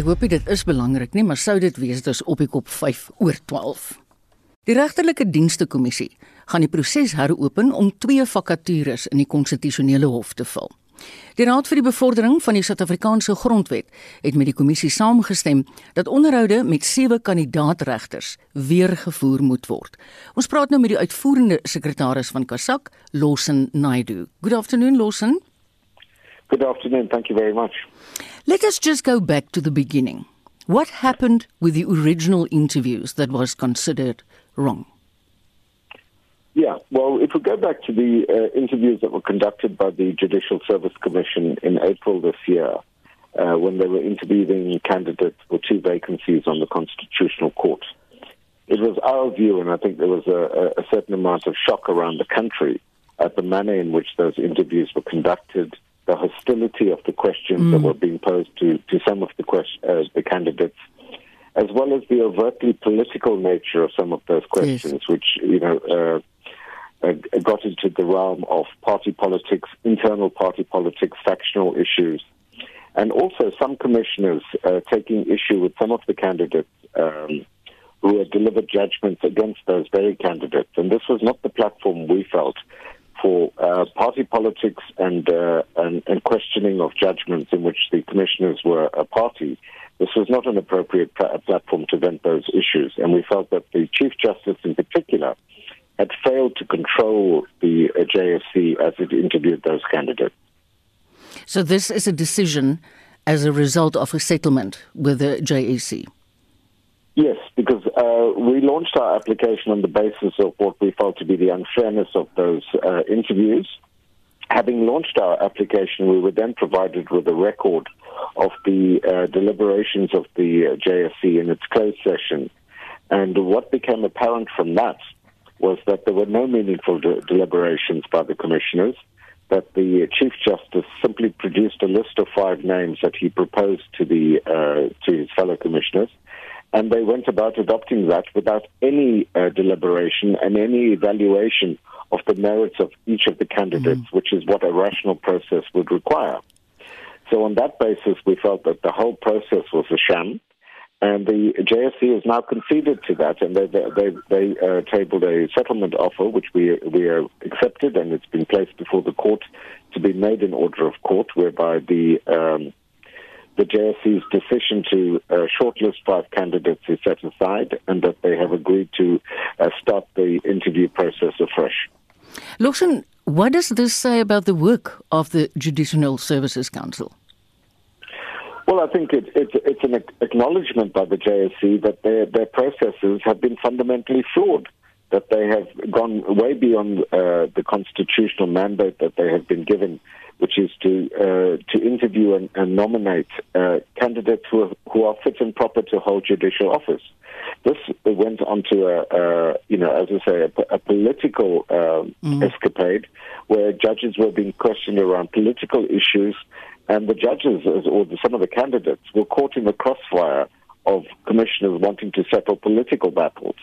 Ek hoop dit is belangrik nie, maar sou dit wees dis op die kop 5 oor 12. Die regterlike dienste kommissie gaan die proses heropen om twee vakatures in die konstitusionele hof te vul. Die Raad vir die Bevordering van die Suid-Afrikaanse Grondwet het met die kommissie saamgestem dat onderhoude met sewe kandidaatregters weer gevoer moet word. Ons praat nou met die uitvoerende sekretaris van Kasak, Lawson Naidu. Good afternoon, Lawson. Good afternoon. Thank you very much. Let us just go back to the beginning. What happened with the original interviews that was considered wrong? Yeah, well, if we go back to the uh, interviews that were conducted by the Judicial Service Commission in April this year, uh, when they were interviewing candidates for two vacancies on the Constitutional Court, it was our view, and I think there was a, a certain amount of shock around the country at the manner in which those interviews were conducted the hostility of the questions mm. that were being posed to, to some of the, question, uh, the candidates, as well as the overtly political nature of some of those questions, yes. which you know uh, uh, got into the realm of party politics, internal party politics, factional issues, and also some commissioners uh, taking issue with some of the candidates. Um, who had delivered judgments against those very candidates. And this was not the platform we felt for uh, party politics and, uh, and, and questioning of judgments in which the commissioners were a party. This was not an appropriate pl- platform to vent those issues, and we felt that the Chief Justice, in particular, had failed to control the JSC as it interviewed those candidates. So, this is a decision as a result of a settlement with the JEC? Yes, because uh, we launched our application on the basis of what we felt to be the unfairness of those uh, interviews. Having launched our application, we were then provided with a record of the uh, deliberations of the uh, JSC in its closed session. And what became apparent from that was that there were no meaningful de- deliberations by the commissioners, that the Chief Justice simply produced a list of five names that he proposed to, the, uh, to his fellow commissioners and they went about adopting that without any uh, deliberation and any evaluation of the merits of each of the candidates, mm-hmm. which is what a rational process would require. So, on that basis, we felt that the whole process was a sham. And the JSC has now conceded to that, and they they, they uh, tabled a settlement offer, which we we are accepted, and it's been placed before the court to be made in order of court, whereby the um, the JSC's decision to uh, shortlist five candidates is set aside and that they have agreed to uh, start the interview process afresh. Lawson, what does this say about the work of the Judicial Services Council? Well, I think it, it, it's an acknowledgement by the JSC that their, their processes have been fundamentally flawed, that they have gone way beyond uh, the constitutional mandate that they have been given which is to uh, to interview and, and nominate uh, candidates who are, who are fit and proper to hold judicial office. This went on to a, a you know, as I say, a, a political um, mm. escapade where judges were being questioned around political issues, and the judges or the, some of the candidates were caught in the crossfire of commissioners wanting to settle political battles.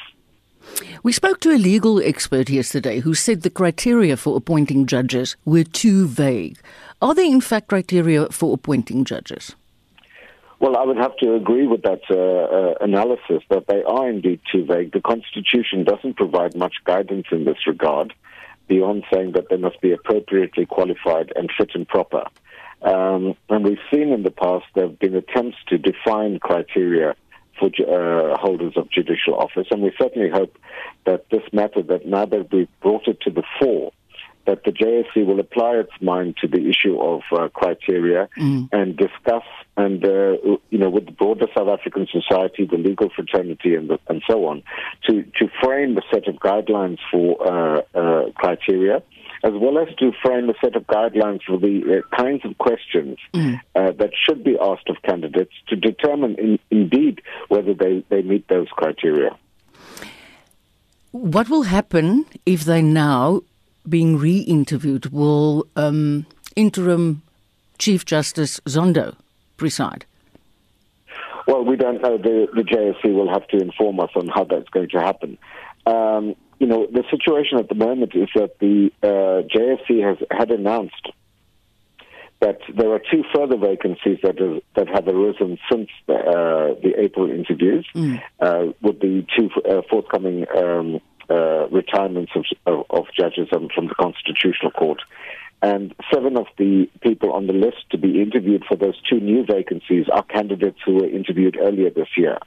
We spoke to a legal expert yesterday who said the criteria for appointing judges were too vague. Are there, in fact, criteria for appointing judges? Well, I would have to agree with that uh, uh, analysis that they are indeed too vague. The Constitution doesn't provide much guidance in this regard beyond saying that they must be appropriately qualified and fit and proper. Um, and we've seen in the past there have been attempts to define criteria for uh, holders of judicial office. And we certainly hope that this matter, that now that we've brought it to the fore, that the JSC will apply its mind to the issue of uh, criteria mm. and discuss and uh, you know with the broader South African society, the legal fraternity, and the, and so on, to to frame a set of guidelines for uh, uh criteria as well as to frame a set of guidelines for the uh, kinds of questions mm. uh, that should be asked of candidates to determine in, indeed whether they, they meet those criteria. What will happen if they now, being re interviewed, will um, interim Chief Justice Zondo preside? Well, we don't know. The, the JSC will have to inform us on how that's going to happen. Um, you know, the situation at the moment is that the uh, JSC has had announced that there are two further vacancies that, is, that have arisen since the, uh, the April interviews, mm. uh, with the two uh, forthcoming um, uh, retirements of, of, of judges from the Constitutional Court. And seven of the people on the list to be interviewed for those two new vacancies are candidates who were interviewed earlier this year.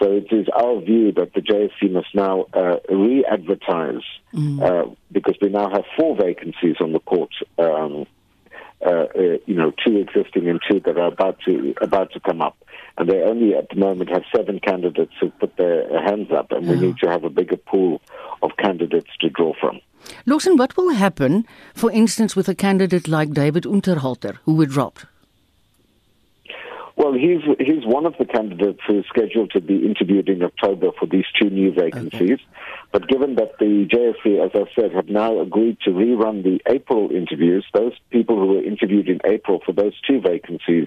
So it is our view that the JSC must now uh, re-advertise mm. uh, because we now have four vacancies on the court. Um, uh, uh, you know, two existing and two that are about to about to come up, and they only at the moment have seven candidates who put their hands up, and we need to have a bigger pool of candidates to draw from. Lawson, what will happen, for instance, with a candidate like David Unterhalter, who were dropped? Well, he's he's one of the candidates who is scheduled to be interviewed in October for these two new vacancies. Okay. But given that the JSC, as I said, have now agreed to rerun the April interviews, those people who were interviewed in April for those two vacancies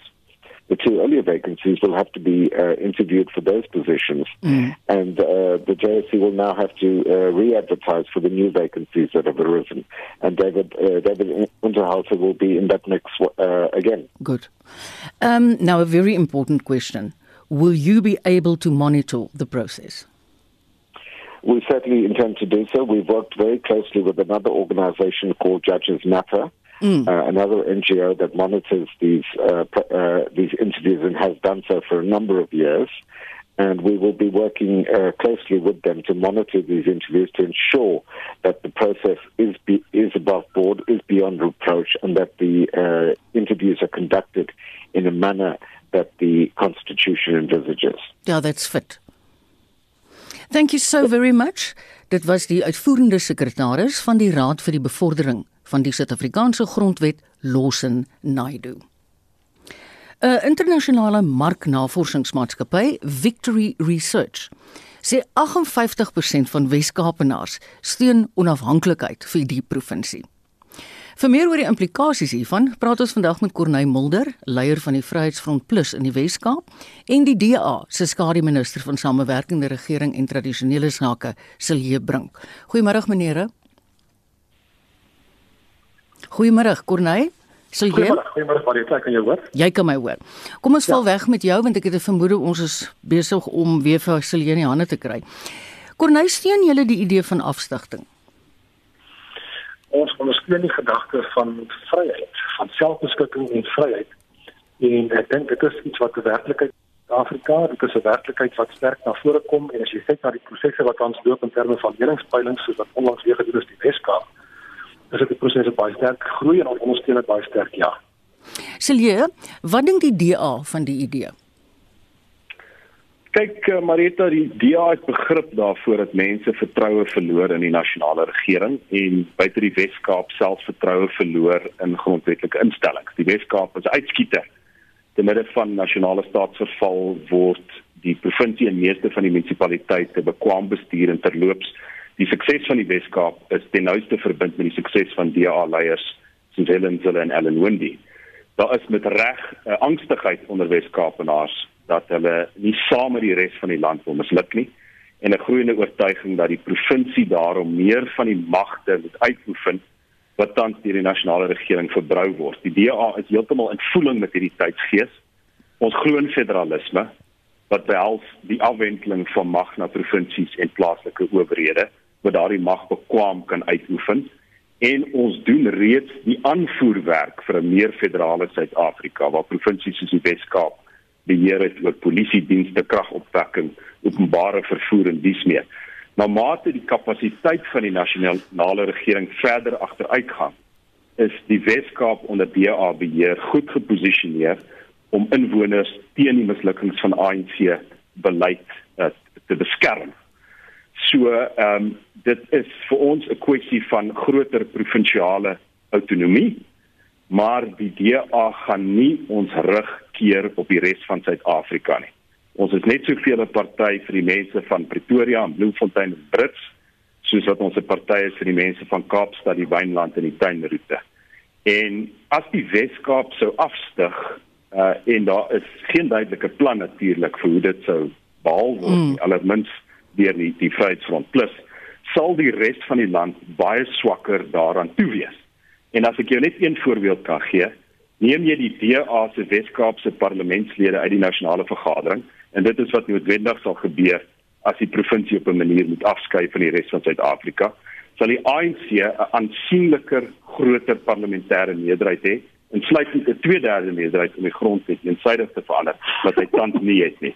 the two earlier vacancies will have to be uh, interviewed for those positions, mm. and uh, the JSC will now have to uh, re-advertise for the new vacancies that have arisen. And David uh, David Unterhalter will be in that mix uh, again. Good. Um, now, a very important question: Will you be able to monitor the process? We certainly intend to do so. We've worked very closely with another organization called Judges Matter mm. uh, another NGO that monitors these uh, uh, these interviews and has done so for a number of years. And we will be working uh, closely with them to monitor these interviews to ensure that the process is be, is above board, is beyond reproach, and that the uh, interviews are conducted in a manner that the Constitution envisages. Yeah, that's fit. Thank you so very much. Dit was die uitvoerende sekretaris van die Raad vir die Bevordering van die Suid-Afrikaanse Grondwet Lawson Naidu. 'n Internasionale marknavorsingsmaatskappy, Victory Research, sê 58% van Wes-Kaapenaars steun onafhanklikheid vir die provinsie. Vir meer oor die implikasies hiervan, praat ons vandag met Corneil Mulder, leier van die Vryheidsfront Plus in die Wes-Kaap, en die DA se skademinister van Samewerkende Regering en Tradisionele Sake, Silje Brink. Goeiemôre meneere. Goeiemôre, Corneil. Sal jy? Goeiemôre, ek kan jou hoor. Jy kan my hoor. Kom ons ja. val weg met jou want ek het 'n vermoede ons is besig om weer vir Silje in die hande te kry. Corneil, steun julle die idee van afstigting? Ons ondersteun die gedagte van vryheid, van selfbeskikking en vryheid. En ek dink dit is iets wat die werklikheid Afrika, dit is 'n werklikheid wat sterk na vore kom en as jy kyk na die prosesse wat ons loop in terme van leningspeilings soos wat onlangs weer gedoen is die Weskaap, is dit die proses baie sterk groei en ons ondersteun dit baie sterk ja. Silje, wat dink die DA van die idee? Kyk eh, Marita, die DA het begrip daarvoor dat mense vertroue verloor in die nasionale regering en buite die Wes-Kaap self vertroue verloor in grondwetlike instellings. Die Wes-Kaap is uitskieter. Te midde van nasionale staatsverval word die provinsie en meeste van die munisipaliteite bekwam bestuur en terloops die sukses van die Weskaap is ten nouste verbind met die sukses van DA leiers soos Helen Zille en Ellen Wendy. Daar is met reg 'n uh, angstigheid onder Weskaapenaars dat hulle nie saam met die res van die land wil misluk nie en 'n groeiende oortuiging dat die provinsie daarom meer van die magte moet uitoefen wat tans deur die nasionale regering verbrou word. Die DA is heeltemal in voeling met hierdie tydsgees. Ons glo in federalisme wat behels die afwendeling van mag na provinsies en plaaslike owerhede wat daardie mag bekwam kan uitoefen en ons doen reeds die aanvoerwerk vir 'n meer federale Suid-Afrika waar provinsies soos die Wes-Kaap beheer het oor polisie dienste, kragopwekking, openbare vervoer en dies meer. Maar mate die kapasiteit van die nasionale regering verder agteruitgaan, is die Wes-Kaap onder DA beheer goed geposisioneer om inwoners teen die mislukkings van ANC beleid uh, te beskerm. So ehm um, dit is vir ons 'n kwessie van groter provinsiale autonomie, maar die DA gaan nie ons rug keer op die res van Suid-Afrika nie. Ons is net soveel 'n party vir die mense van Pretoria en Bloemfontein en Brits, soos wat ons 'n party is vir die mense van Kaapstad, die Wynland en die Tuinroete. En as die Wes-Kaap sou afstyg uh en daar is geen duidelike plan natuurlik vir hoe dit sou behaal word, mm. allerminst deur die die Vryheidsfront Plus sal die res van die land baie swakker daaraan toe wees. En as ek jou net een voorbeeld kan gee, neem jy die DA se Weskaapse parlementslede uit die nasionale vergadering en dit is wat noodwendig sal gebeur as die provinsie op 'n manier moet afskei van die res van Suid-Afrika sal die ANC 'n aansienliker groter parlementêre meerderheid hê insluitend 'n 2/3 meerderheid om die grondwet eensydig te verander wat hy tans nie het nie.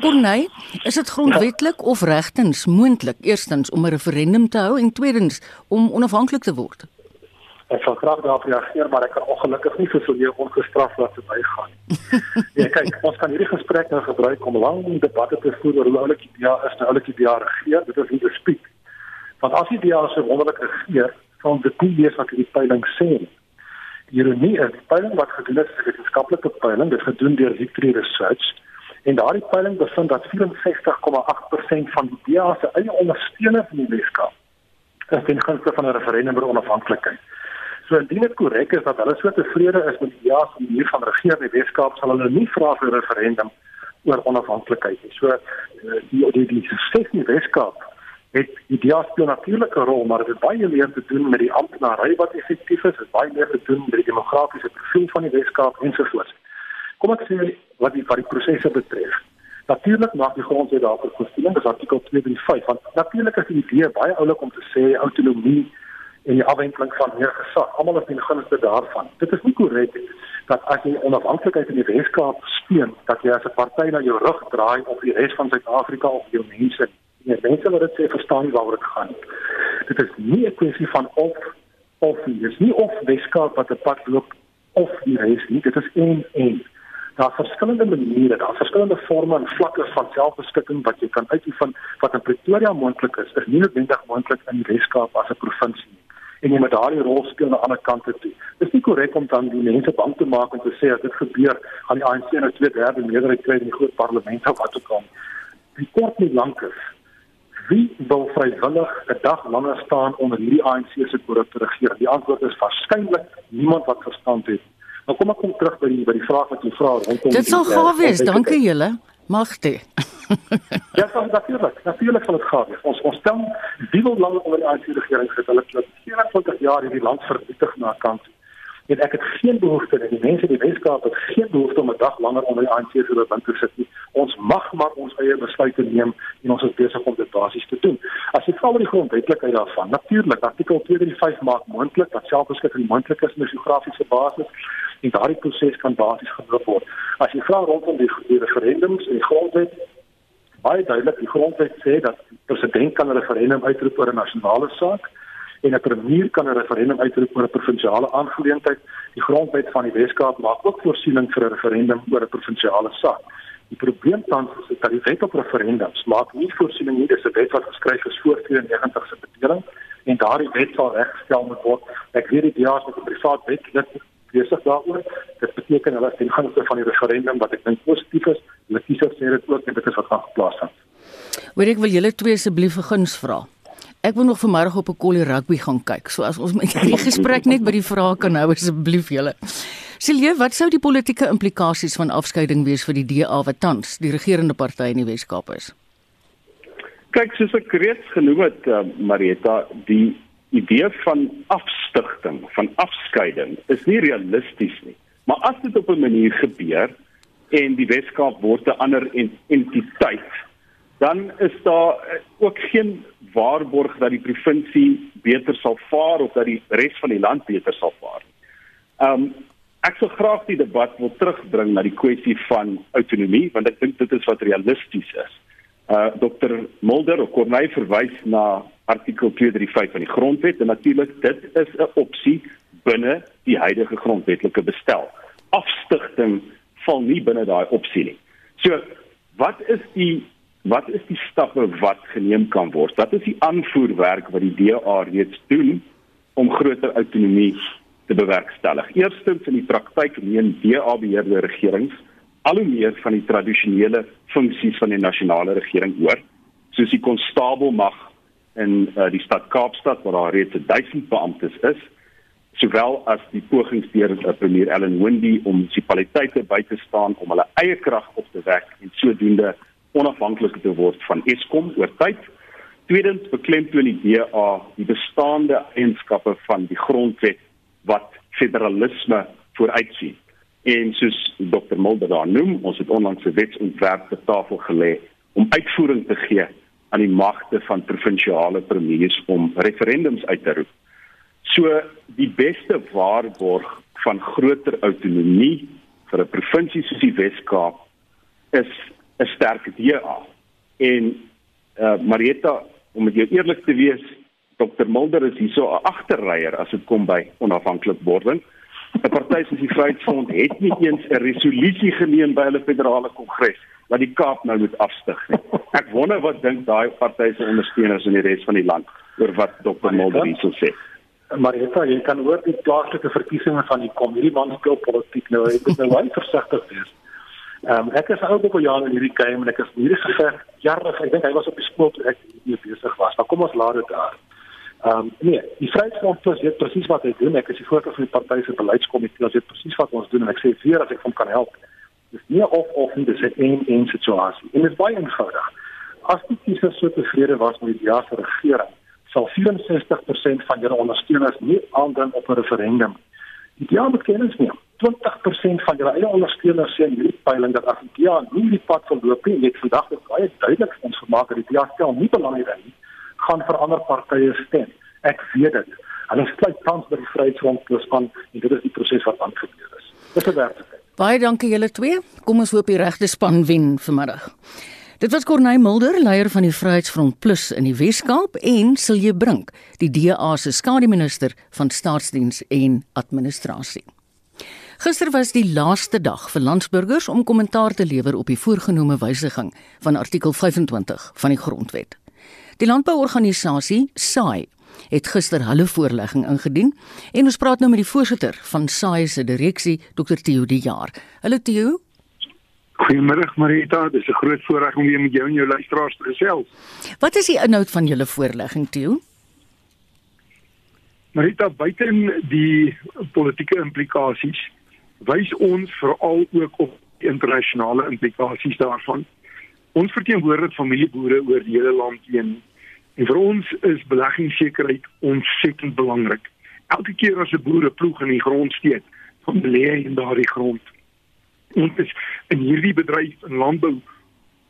Goeie, is dit grondwetlik of regtens moontlik eerstens om 'n referendum te hou en tweedens om onafhanklik te word? Ek sal graag daarop reageer, maar ek kan ongelukkig nie vir so 'n ongestraf laat verbygaan nie. ja, kyk, ons kan hierdie gesprek nou gebruik om lang debatte te voer oor hoe oulik die DA is, nou oulik die DA regeer. Dit is nie bespreek. Want as die DA so wonderlik regeer, sal dit nie wees wat die peiling sê nie. Die ironie is, die peiling wat gedoen is, is 'n wetenskaplike peiling, dit gedoen deur Victory Research. En daardie peiling bevind dat 64,8% van die DA se eie ondersteuners in die Weskaap is ten gunste van 'n referendum oor onafhanklikheid. So indien dit korrek is dat hulle so tevrede is met die DA se manier van regeer in die Weskaap, sal hulle nie vra vir 'n referendum oor onafhanklikheid nie. So eh, die die die sukses in Weskaap het die DA speel 'n rol, maar dit het baie meer te doen met die amptenary wat effektief is, dit baie meer te doen met die demografiese profiel van die Weskaap ensovoorts. Kom ek sê wat die wat die prosesse betref. Natuurlik maak die grondwet daarvoor voorsiening, dis artikel 235, want natuurlik is die idee baie oulik om te sê autonomie en die afwendeling van meer gesag, almal is in gunste daarvan. Dit is nie korrek dat as jy onafhanklikheid in die Weskaap steun, dat jy as 'n party na jou rug draai op die res van Suid-Afrika of jou mense. Nee, mense wat dit sê verstaan nie waaroor dit gaan. Dit is nie 'n kwessie van of of nie. Dit is nie of Weskaap wat 'n pad loop of die res nie. Dit is een een daar verskillende maniere, daar verskillende forme en vlakke van selfbeskikking wat jy kan uitoefen wat in Pretoria moontlik is, is nie noodwendig moontlik in die Weskaap as 'n provinsie nie. En jy moet daardie rol speel aan die ander kant toe. Dit is nie korrek om dan die mense bang te maak en te sê as dit gebeur, gaan die ANC nou 2/3 meerderheid kry in die groot parlement of wat ook al. Die kort nie lank is. Wie wil vrywillig 'n dag langer staan onder hierdie ANC se korrupte regering? Die antwoord is waarskynlik niemand wat verstand het Maar kom ek kom terug by die by die vraag wat jy vra rondom Dit sal gaaf wees, dankie julle. Mag dit. ja, dan natuurlik. Natuurlik sal dit gaaf wees. Ons ons stel wie wil langer onder die ANC regering sit. Hulle het 24 jaar hierdie land vernietig na kant en ek het geen behoefte en die mense in die Weskaap het geen behoefte om 'n dag langer onder die ANC se bewind te sit nie. Ons mag maar ons eie besluite neem en ons is besig om dit basies te doen. As jy vra oor die grondwetlikheid daarvan, natuurlik artikel 235 maak moontlik dat selfbeskikking moontlik is op geografiese basis en daardie proses kan basies geloop word. As jy vra rondom die, die referendums en die grondwet baie duidelik die grondwet sê dat die president kan 'n referendum uitroep oor 'n nasionale saak en 'n premier kan 'n referendum uitroep oor 'n provinsiale aangeleentheid. Die grondwet van die Weskaap maak ook voorsiening vir 'n referendum oor 'n provinsiale saak. Die probleem tans is dat die wet op referendums maak nie voorsiening nie, dis 'n wet wat geskryf is voor 92 se bedeling en daardie wet sal reggestel moet word. Ek weet die DA het 'n privaat wet dit besig daaroor. Dit beteken hulle sien gaan van die referendum wat ek dink positief is. Hulle kies of sê dit ook en dit is wat gaan geplaas word. Wil ek wil julle twee asseblief 'n guns vra? Ek wil nog vanmiddag op 'n kollie rugby gaan kyk. So as ons met die gesprek net by die vrae kan hou asseblief julle. Silje, wat sou die politieke implikasies van afskeiding wees vir die DA wat tans die regerende party in die Wes-Kaap is? Kyk, soos ek reeds genoem het, uh, Marieta, die idee van afstigting, van afskeiding is nie realisties nie. Maar as dit op 'n manier gebeur en die Wes-Kaap word 'n ander entiteit, dan is daar uh, ook geen waarborg dat die provinsie beter sal vaar of dat die res van die land beter sal vaar. Um ek sou graag die debat wil terugbring na die kwessie van autonomie want ek dink dit is wat realisties is. Uh Dr Mulder of Corneil verwys na artikel 235 van die grondwet en natuurlik dit is 'n opsie binne die huidige grondwetlike bestel. Afstigting val nie binne daai opsie nie. So wat is die wat is die stappe wat geneem kan word? Wat is die aanvoerwerk wat die DA reeds doen om groter autonomie te bewerkstellig? Eerstens in die praktyk neem DA beheerde regerings al hoe meer van die tradisionele funksies van die nasionale regering oor, soos die konstabelmag in uh, die stad Kaapstad waar daar reeds 1000 beamptes is sowel as die pogings deur uh, premier Ellen Wendy om munisipaliteite by te staan om hulle eie krag op te wek en sodoende onafhanklik te word van Eskom oor tyd. Tweedens beklemtoon die DA die bestaande eienskappe van die grondwet wat federalisme vooruitsien. En soos Dr. Mulder daar noem, ons het onlangs 'n wetsontwerp ter tafel gelê om uitvoering te gee aan die magte van provinsiale premiers om referendums uit te roep. So die beste waarborg van groter autonomie vir 'n provinsie soos die Wes-Kaap is 'n sterk DA. En eh uh, Marietta, om met jou eerlik te wees, Dr Mulder is hierso 'n agterryer as dit kom by onafhanklik wording. 'n Party soos die Vryheidsfront het nie eens 'n resolusie geneem by hulle federale kongres wat die Kaap nou moet afstig nie. Ek wonder wat dink daai party se ondersteuners in die res van die land oor wat Dr Mulder hierso sê. Maar jy kan jy kan oor die plaaslike verkiesings van die kom hierdie man speel politiek nou. Ek moet nou baie versigtig wees. Ehm um, ek is ou op jare in hierdie game en ek is hierdie geveg jare. Ek dink hy was op die skool toe ek hier besig was. Maar kom ons laat dit daar. Ehm um, nee, die Vryheidsfront plus weet presies wat hy doen. Ek is die voorsitter van die party se beleidskomitee. Ons weet presies wat ons doen en ek sê weer as ek hom kan help. Dis nie of of nie, dis 'n een een situasie. En dit is baie eenvoudig. As die kiesers so tevrede was met die DA se regering, sal 64% van julle ondersteuners nie aandring op 'n referendum. Die DA moet kennis neem. 20% van julle eie ondersteuners sê in hierdie peiling dat DA nie die pad sal loop nie, net vandag is baie duidelik ons vermaak dat die DA stel nie belang hierin nie gaan vir ander partye stem. Ek weet dit. En ons sluit tans by die Vryheidsfront plus aan en dit is die proses wat aangebeur is. Dis 'n werklikheid. Baie dankie julle twee. Kom ons hoop die regte span wen vanmiddag. Dit was Corneil Mulder, leier van die Vryheidsfront Plus in die Wes-Kaap en Silje Brink, die DA se skademinister van staatsdiens en administrasie. Gister was die laaste dag vir landsburgers om kommentaar te lewer op die voorgenome wysiging van artikel 25 van die grondwet. Die landbouorganisasie SAI het gister hulle voorlegging ingedien en ons praat nou met die voorsitter van SAI se direksie, Dr. Theo de Jaar. Hallo Theo. Goeiemôre Marita, dis 'n groot voorreg om weer met jou en jou luisteraars te gesels. Wat is die inhoud van julle voorlegging, Theo? Marita, buiten die politieke implikasies, wys ons veral ook op die internasionale implikasies daarvan. Ons verteenwoordig familieboere oor die hele land heen En vir ons is beleggingssekerheid ontsettend belangrik. Elke keer as 'n boer 'n ploeg in die grond steek, dan lê hy in daardie grond. Ons is in hierdie bedryf in landbou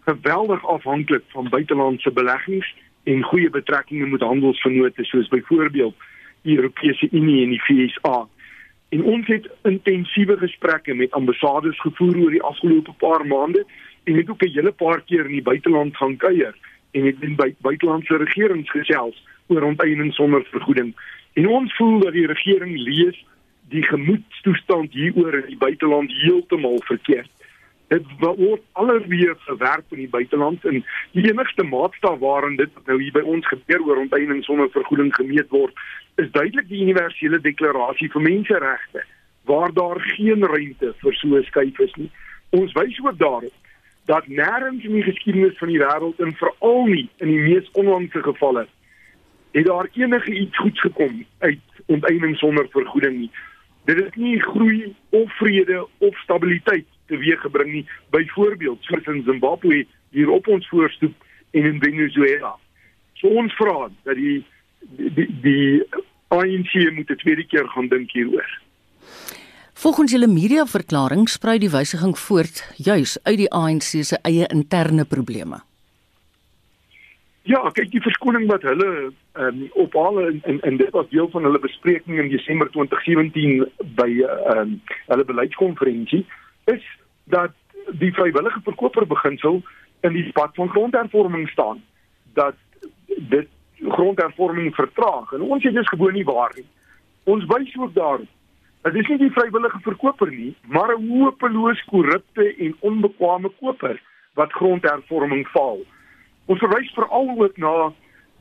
geweldig afhanklik van buitelandse beleggings en goeie betrekkinge met handelsvennote soos byvoorbeeld die Europese Unie en die VSA. En ons het intensiewe gesprekke met ambassades gevoer oor die afgelope paar maande en het ook 'n hele paar keer in die buiteland gaan kuier en het in by buitelandse regerings gesels oor onteiening sonder vergoeding. En ons voel dat die regering lees die gemoedstoestand hieroor in die buiteland heeltemal verkeerd. Dit word alweer verwerp in die buiteland en die enigste maatstaf waarin dit nou hier by ons gebeur oor onteiening sonder vergoeding gemeet word, is duidelik die universele deklarasie vir menseregte waar daar geen ruimte vir so 'n skuif is nie. Ons wys ook daarop dat nêrens in die geskiedenis van die wêreld en veral nie in die mees onlangse gevalle het daar enige iets goeds gekom uit onteiening sonder vergoeding nie. Dit het nie groei of vrede of stabiliteit teweeggebring nie, byvoorbeeld soos in Zimbabwe hier op ons voorstoep en in Venezuela. So ons vra dat die die die, die ANC moet 'n tweede keer gaan dink hieroor. Volgens julle mediaverklaring sprei die wysiging voort juis uit die ANC se eie interne probleme. Ja, kyk die verskoning wat hulle ehm um, ophaal en en, en dit was deel van hulle bespreking in Desember 2017 by ehm um, hulle beleidskonferensie is dat die vrywillige verkoper beginsel in die pad van grondhervorming staan dat dit grondhervorming vertraag en ons is dus gewoon nie waar nie. Ons wys ook daarop Dit is nie die vrywillige verkoper nie, maar 'n hopeloos korrupte en onbekwame koper wat grondhervorming faal. Ons verwys veral ook na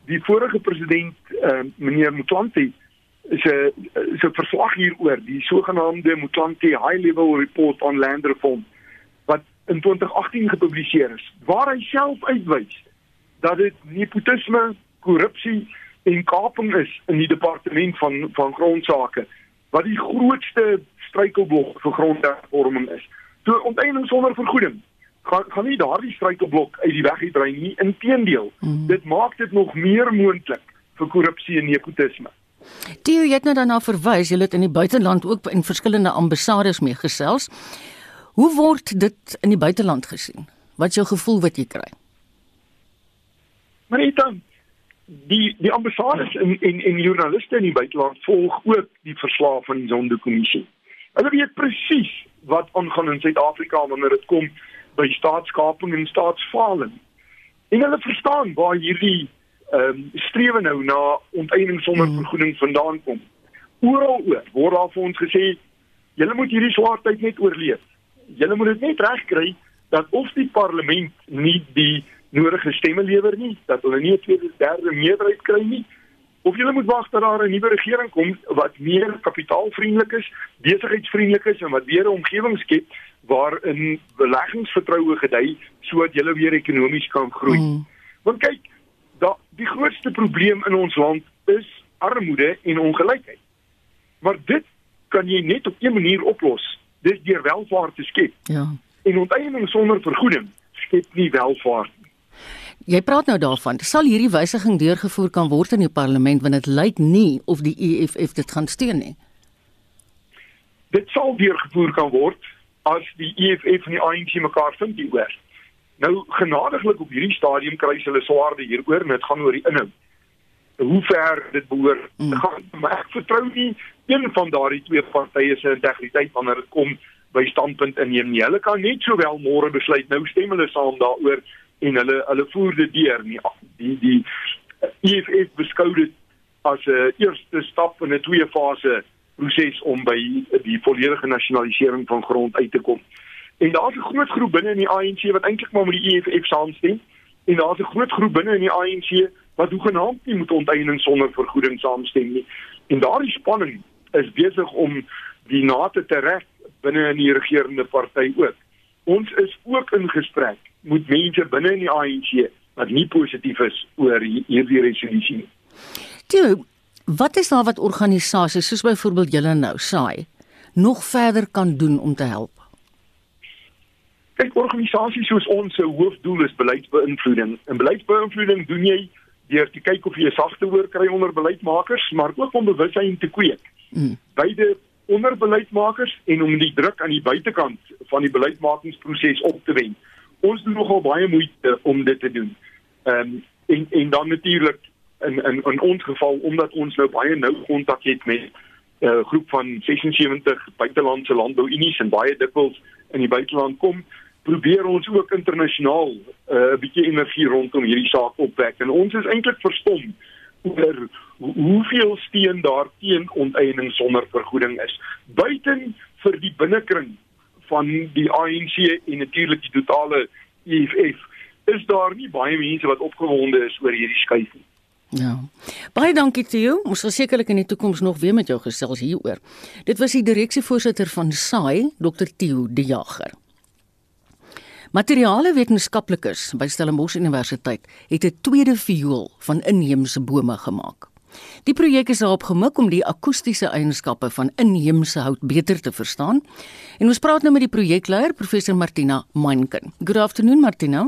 die vorige president, uh, meneer Mutlanti, se se verslag hieroor, die sogenaamde Mutlanti High Level Report on Land Reform wat in 2018 gepubliseer is, waar hy self uitwys dat dit nepotisme, korrupsie en kaping is in die departement van van grondsake wat die grootste struikelblok vir grondhervorming is. Toe onteiening sonder vergoeding gaan gaan nie daardie struikelblok uit die weg uitdry nie. Inteendeel, mm. dit maak dit nog meer moontlik vir korrupsie en nepotisme. Theo het nou daarna verwys, jy het in die buiteland ook in verskillende ambassades meegesels. Hoe word dit in die buiteland gesien? Wat is jou gevoel wat jy kry? Marita, die die ambassades en en en joernaliste in die buiteland volg ook die verslae van die Zondo-kommissie. Hulle weet presies wat aangaan in Suid-Afrika wanneer dit kom by staatskaping en staatsfaling. En hulle verstaan waar hierdie ehm um, strewe nou na onteiening sonder mm. vergoeding vandaan kom. Oral oor word daar vir ons gesê julle moet hierdie swaar tyd net oorleef. Julle moet dit net regkry dat of die parlement nie die nodige stemme lewer nie, dat hulle nie 'n tweede derde meerderheid kry nie, of julle moet wag dat daar 'n nuwe regering kom wat meer kapitaalvriendelik is, besigheidsvriendelik is en wat weer 'n omgewing skep waarin beleggingsvertroue gedei sodat julle weer ekonomies kan groei. Mm. Want kyk, da die grootste probleem in ons land is armoede en ongelykheid. Maar dit kan jy net op een manier oplos. Dis deur welvaart te skep. Ja. En onteiening sonder vergoeding skep nie welvaart Jy praat nou daarvan, sal hierdie wysiging deurgevoer kan word in die parlement want dit lyk nie of die EFF dit gaan steun nie. Dit sal deurgevoer kan word as die EFF en die ANC mekaar vind hieroor. Nou genadiglik op hierdie stadium kry hulle swaarde hieroor en dit gaan oor die inhoud. Hoe ver dit behoort te mm. gaan, maar ek vertrou nie een van daardie twee partye se integriteit wanneer dit kom by standpunt inneem nie. Hulle kan net sowel môre besluit nou stem hulle saam daaroor en hulle hulle voer dit deur nie die die EFF beskou dit as 'n eerste stap in 'n twee fase proses om by die volledige nasionalisering van grond uit te kom. En daar's 'n groot groep binne in die ANC wat eintlik maar met die EFF saamstem en daar's 'n groot groep binne in die ANC wat hoegenaamd nie met onteiening sonder vergoeding saamstem nie. En daardie spanning is besig om die nate te reg binne in die regerende party ook. Ons is ook in gesprek met mense binne in die ANC wat nie positief is oor hierdie resolusie nie. Toe, wat is daar wat organisasies soos byvoorbeeld julle nou saai nog verder kan doen om te help? Kyk, organisasies soos ons se hoofdoel is beleidsbeïnvloeding. En beleidsbeïnvloeding doen jy deur te kyk of jy 'n sagte hoor kry onder beleidsmakers, maar ook om bewustheid te kweek. Mm. Beide onder beleidsmakers en om die druk aan die buitekant van die beleidsmakingsproses op te wen ons doen nogal baie moeite om dit te doen. Ehm um, en en dan natuurlik in in in ons geval omdat ons nou baie nou kontak het met 'n uh, groep van 76 buitelandse landbouunies en baie dikwels in die buiteland kom, probeer ons ook internasionaal eh, 'n uh, bietjie energie rondom hierdie saak opwek en ons is eintlik verstom oor hoeveel steun daar teen onteiening sonder vergoeding is. Buiten vir die binnekring van die ANC en natuurlik die totale EFF is daar nie baie mense wat opgewonde is oor hierdie skuif nie. Ja. Baie dankie Theo. Ons sal sekerlik in die toekoms nog weer met jou gesels hieroor. Dit was die direksievoorsitter van SAI, Dr Theo De Jager. Materiale wetenskaplikes by Stellenbosch Universiteit het 'n tweede viool van inheemse bome gemaak. Die projek is daarop gemik om die akoestiese eienskappe van inheemse hout beter te verstaan. En ons praat nou met die projekleier, professor Martina Mankin. Good afternoon, Martina.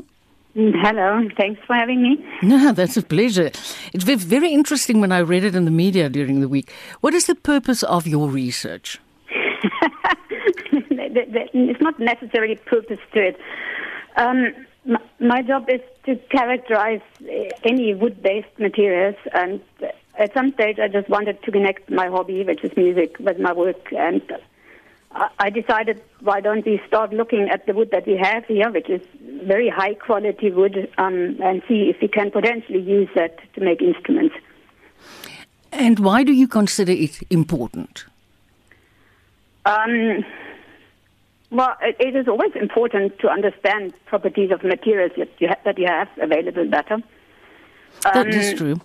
Hello, thanks for having me. No, that's a pleasure. It's very interesting when I read it in the media during the week. What is the purpose of your research? it's not necessarily purpose to it. Um, my job is to characterize any wood-based materials and at some stage I just wanted to connect my hobby, which is music, with my work. And I decided, why don't we start looking at the wood that we have here, which is very high quality wood, um, and see if we can potentially use that to make instruments. And why do you consider it important? Um, well, it, it is always important to understand properties of materials that you, ha- that you have available better. Um, that is um, true.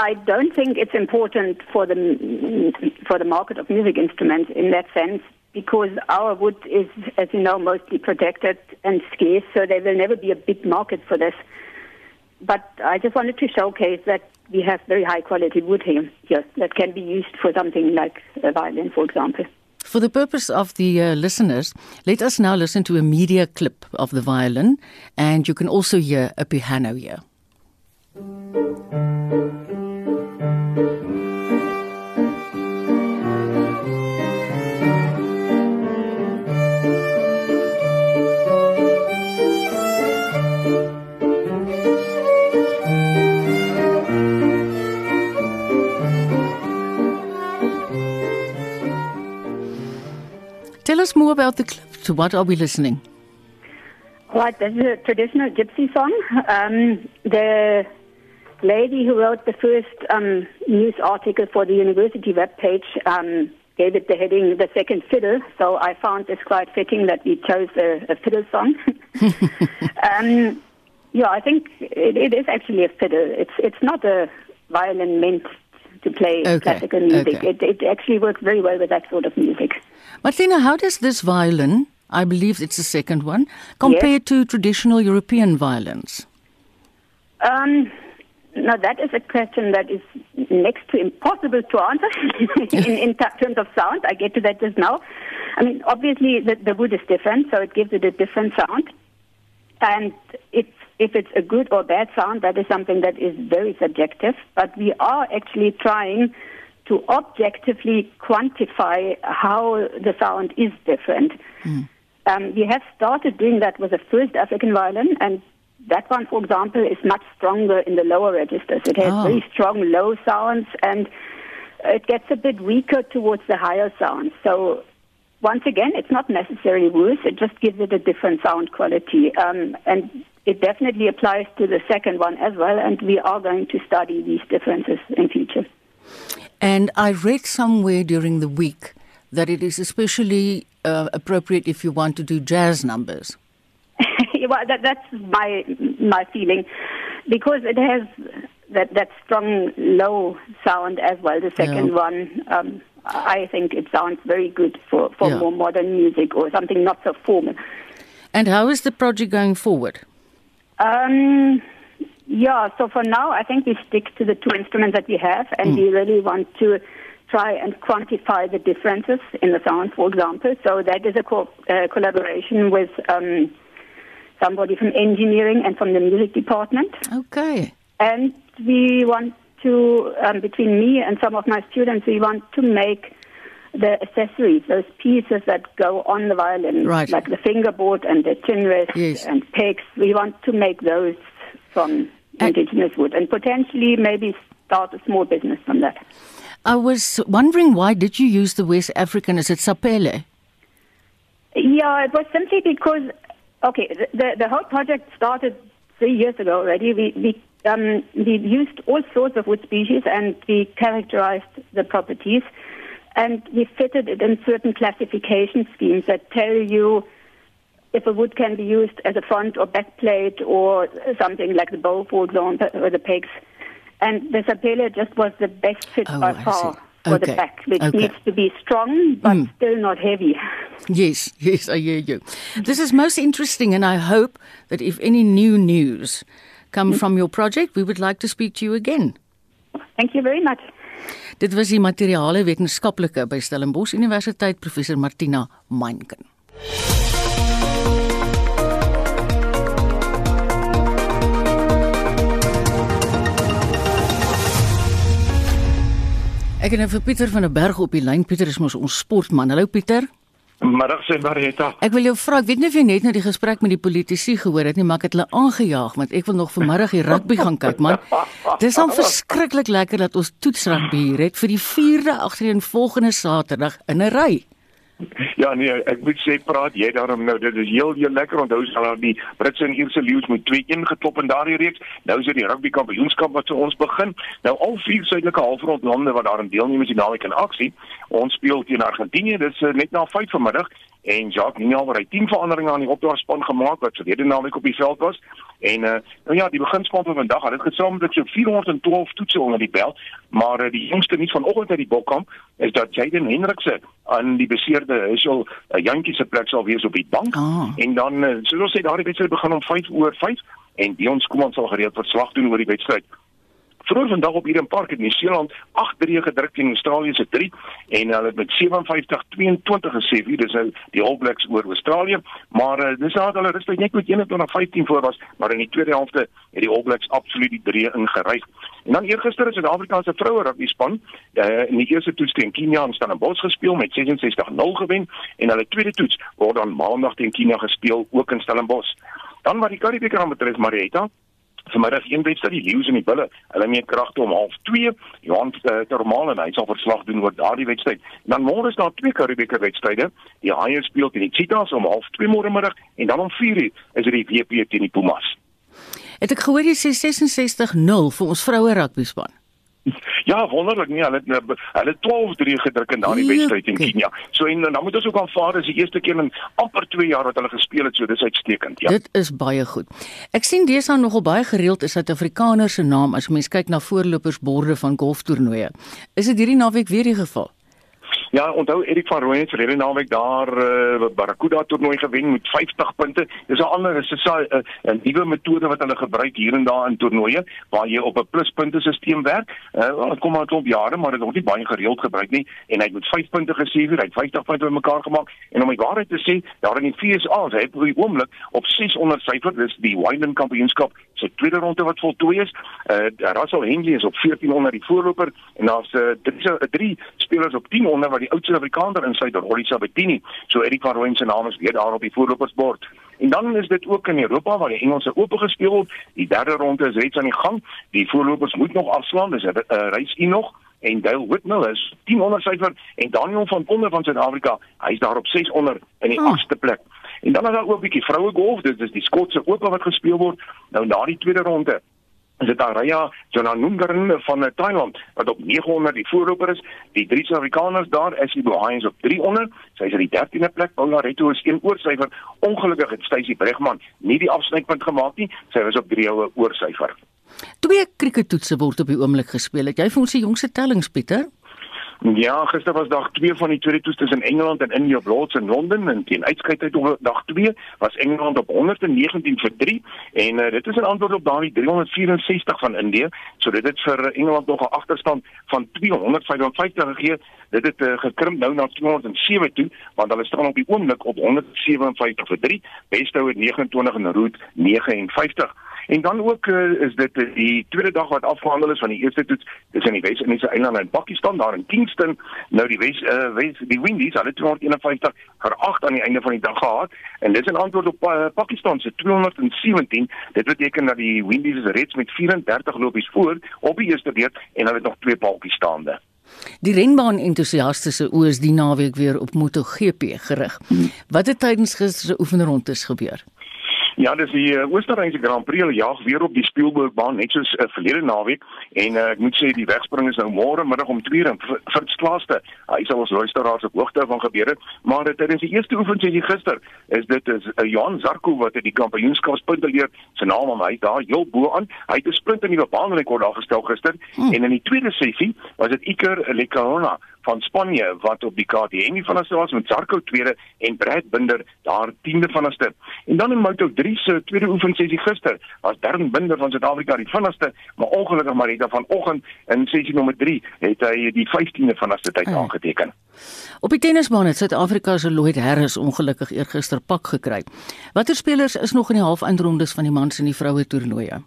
I don't think it's important for the for the market of music instruments in that sense because our wood is, as you know, mostly protected and scarce, so there will never be a big market for this. But I just wanted to showcase that we have very high quality wood here, that can be used for something like a violin, for example. For the purpose of the uh, listeners, let us now listen to a media clip of the violin, and you can also hear a piano here. Tell us more about the clip. To what are we listening? Right, this is a traditional gypsy song. Um, the lady who wrote the first um, news article for the university webpage um, gave it the heading "The Second Fiddle." So I found this quite fitting that we chose a, a fiddle song. um, yeah, I think it, it is actually a fiddle. It's it's not a violin meant to play Okay, classical music. okay. It, it actually works very well with that sort of music. Martina, how does this violin, I believe it's the second one, compare to traditional European violins? Um, now that is a question that is next to impossible to answer in, in terms of sound. I get to that just now. I mean, obviously the, the wood is different, so it gives it a different sound. And it's, if it's a good or bad sound, that is something that is very subjective. But we are actually trying to objectively quantify how the sound is different. Um, we have started doing that with the first African violin, and that one, for example, is much stronger in the lower registers. It has Oh. very strong low sounds, and it gets a bit weaker towards the higher sounds. So, once again, it's not necessarily worse. It just gives it a different sound quality, um, and it definitely applies to the second one as well. And we are going to study these differences in future. And I read somewhere during the week that it is especially uh, appropriate if you want to do jazz numbers. well, that, that's my my feeling, because it has that that strong low sound as well. The second Yeah. one, um, I think it sounds very good for for Yeah. more modern music or something not so formal. And how is the project going forward? Um, yeah, so for now, I think we stick to the two instruments that we have, and we really want to try and quantify the differences in the sound, for example. So that is a co- uh, collaboration with um, somebody from engineering and from the music department. Okay. And we want to, um, between me and some of my students, we want to make the accessories, those pieces that go on the violin, Right. like the fingerboard and the chin rest Yes. and pegs. We want to make those from indigenous wood and potentially maybe start a small business from that. I was wondering why did you use the West African? Is it sapele? Yeah, it was simply because, okay, the, the, the whole project started three years ago already. We, we, um, we used all sorts of wood species and we characterized the properties and we fitted it in certain classification schemes that tell you if a wood can be used as a front or back plate or something like the bow, for example, or the pegs. And the sapele just was the best fit Oh, by far for Okay. the back, which Okay. needs to be strong but hmm. still not heavy. Yes, yes, I hear you. This is most interesting, and I hope that if any new news come hmm. from your project, we would like to speak to you again. Thank you very much. Dit was die materiale wetenskaplike by Stellenbosch Universiteit professor Martina Meinken. Ek het nou vir Pieter van der Berg op die lyn. Pieter is mos ons sportman. Hallo Pieter. Middag sê Marietta. Ek wil jou vra, ek weet nie of jy net nou die gesprek met die politici gehoor het nie, maar ek het hulle aangejaag want ek wil nog vanmiddag die rugby gaan kyk man. Dis al verskriklik lekker dat ons toetsrugby hier het vir die 4de agtereenvolgende Saterdag in 'n ry. Ja nee, ek moet sê praat jy daarom nou. Dit is heel heel lekker. Onthou sal daar die Britse en Ierse leeu's met 2-1 geklop in daardie reeks. Nou is dit die rugby kampioenskap wat vir ons begin. Nou al vier suidelike halfrondlande wat daarin deelneem is die naweek in aksie. Ons speel teen Argentinië. Dis uh, net na 5 vanmiddag en Jacques Ninaal het 10 veranderinge aan die opdragspan gemaak wat verlede naweek op die veld was. En uh, nou ja, die beginspan van vandag het dit gesamentlik so 412 toetse onder die bel, maar uh, die jongste nuus vanoggend uit die Bokkamp is dat Jaden Hendrikse aan die beseerde Hussel uh, Jantjie se plek sal wees op die bank Ah. en dan uh, soos ons sê daardie wedstryd begin om 5 oor 5 en Dion Skuman sal gereeld verslag doen oor die wedstryd. Vroeger vandag op Eden Park het Nieu-Seeland 8-3 gedruk teen Australië se 3 en hulle het met 57-22 gesê wie dis nou die All Blacks oor Australië, maar uh, dis nadat hulle rustig net met 21-15 voor was, maar in die tweede helfte het die All Blacks absoluut die 3 ingeryg. En dan eergister het Suid-Afrika se vroue rugby span uh, in die eerste toets teen Kenia in Stellenbosch gespeel met 66-0 gewen en hulle tweede toets word dan maandag teen Kenia gespeel ook in Stellenbosch. Dan wat die Karibebeker betref Marietta vanmiddag een wedstryd die Lions en die Bulle. Hulle mee kragte om 0.5. Johan uh, Termal en hy sal verslag doen oor daardie wedstryd. Dan môre is daar twee Karibeker wedstryde. Die Haie speel teen die Cheetahs om 0.5 môre middag en dan om 4:00 is dit die WP teen die Pumas. Het ek gehoor jy sê 66-0 vir ons vroue rugby span? Ja, wonderlik nie. Hulle het hulle 12-3 gedruk in daardie wedstryd in Kenia. So en dan moet ons ook aanvaar dis die eerste keer in amper 2 jaar wat hulle gespeel het, so dis uitstekend. Ja. Dit is baie goed. Ek sien deesdae nogal baie gereeld is Suid-Afrikaners se naam as mens kyk na voorlopersborde van golftoernooie. Is dit hierdie naweek weer die geval? Ja, onthou Erik van Rooyen het verlede naweek daar uh, Barracuda toernooi gewen met 50 punte. Dis 'n ander is 'n uh, 'n nuwe metode wat hulle gebruik hier en daar in toernooie waar jy op 'n pluspuntesisteem werk. Uh, kom maar klop jare, maar dit word nie baie gereeld gebruik nie en hy het met 5 punte geseëvier, hy het 50 punte bymekaar gemaak en om die waarheid te sê, daar in die FSA, hy het op die oomblik op 600 syfer, dis die Wineland Kampioenskap se tweede ronde wat voltooi is. Uh Russell Henley is op 1400 die voorloper en daar's uh, drie, drie spelers op 1000 wat die oudste Afrikaner in Suid-Afrika Sabatini. So Erik van Rooyen se naam is weer daar op die voorlopersbord. En dan is dit ook in Europa waar die Engelse Ope gespeel word. Die derde ronde is reeds aan die gang. Die voorlopers moet nog afslaan. Dis 'n uh, reis hier nog en Dale Whitnell is 1000 syfer en Daniel van Onder van Suid-Afrika, hy's daar op 600 in die 8ste oh. plek. En dan is daar ook 'n bietjie vroue golf, dit is die Skotse Ope wat gespeel word. Nou na die tweede ronde is dit Araya Jonanungaran van Thailand wat op 900 die voorloper is. Die drie Suid-Afrikaners daar, Ashley Bohains op 300. Sy is in die 13de plek. Paula Reto is een oorsyfer. Ongelukkig het Stacy Bregman nie die afsnypunt gemaak nie. Sy was op 3 oor oorsyfer. Twee krieketoetse word op die oomblik gespeel. Het jy vir ons die jongste tellings Pieter? Ja, gister was dag 2 van die tweede toets tussen Engeland en India op Lords in Londen en teen uitskeidheid op dag 2 was Engeland op 119 vir 3 en uh, dit is 'n antwoord op daardie 364 van India. So dit het vir Engeland nog 'n agterstand van 255 gegee. Dit het uh, gekrimp nou na 207 toe want hulle staan op die oomblik op 157 vir 3. Besthou het 29 en Root 59. En dan ook uh, is dit uh, die tweede dag wat afgehandel is van die eerste toets dis in die Wes-Indiese eilande in Pakistan daar in Kingston. Nou die Wes uh, Wes die Windies hulle 251 vir 8 aan die einde van die dag gehad en dis 'n antwoord op uh, Pakistan se 217. Dit beteken dat die Windies is reeds met 34 lopies voor op die eerste beurt en hulle het nog twee paaltjies staande. Die renbaan entoesiaste se oë is die naweek weer op MotoGP gerig. Wat het tydens gister se oefenrondes gebeur? Ja, dis die uh, Oostenrykse Grand Prix hulle jag weer op die Spielbergbaan net soos uh, verlede naweek en uh, ek moet sê die wegspring is nou môre middag om 2:00 in Firstklaaste. Hy sal ons luisteraars op hoogte van gebeure, maar dit is die eerste oefensessie gister. Is dit is uh, Johan Zarco wat die kampioenskapspunte leer. Sy naam hom hy daar heel bo aan. Hy het 'n sprint in die baanrekord daar gestel gister hmm. en in die tweede sessie was dit Iker Lecuona van Spanje wat op die KTM van ons was met Zarco tweede en Brad Binder daar 10de van te. En dan in Moto3 se tweede oefensessie gister was Darren Binder van Suid-Afrika die vinnigste, maar ongelukkig maar het hy vanoggend in sessie nommer 3 het hy die 15de van ons tyd ah. aangeteken. Op die tennisbaan het Suid-Afrika se Lloyd Harris ongelukkig eergister pak gekry. Watter spelers is nog in die halfeindrondes van die mans en die vroue toernooie?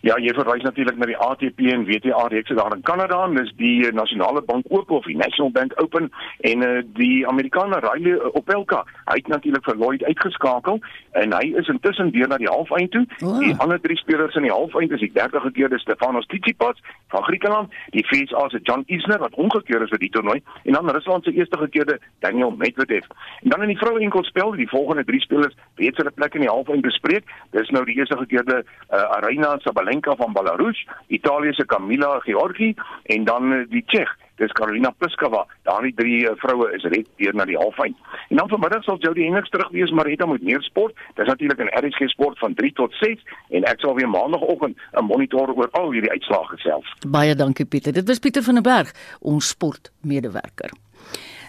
Ja, jy verwys natuurlik na die ATP en WTA reekse daar in Kanada, dis die uh, Nasionale Bank Oop of die National Bank Open en uh, die Amerikaner Riley Opelka, hy het natuurlik vir Lloyd uitgeskakel en hy is intussen weer na die halfeind toe. Oh. Die ander drie spelers in die halfeind is die 30 keer dis Stefanos Tsitsipas van Griekeland, die FSA se John Isner wat omgekeer is vir die toernooi en dan Rusland se eerste gekeerde Daniel Medvedev. En dan in die vroue enkelspel, die volgende drie spelers weet hulle plek in die halfeind bespreek. Dis nou die eerste gekeerde uh, Arena Sabalenka Sabalenka van Belarus, Italië se Camila Giorgi en dan eh, die Tsjech dis Karolina Pliskova. Daardie drie uh, vroue is red deur na die halfeind. En dan vanmiddag sal Jody Hendricks terug wees, Marita met meer sport. Dis natuurlik in RSG Sport van 3 tot 6 en ek sal weer maandagooggend 'n monitor oor al hierdie uitslae gesels. Baie dankie Pieter. Dit was Pieter van der Berg, ons sportmedewerker.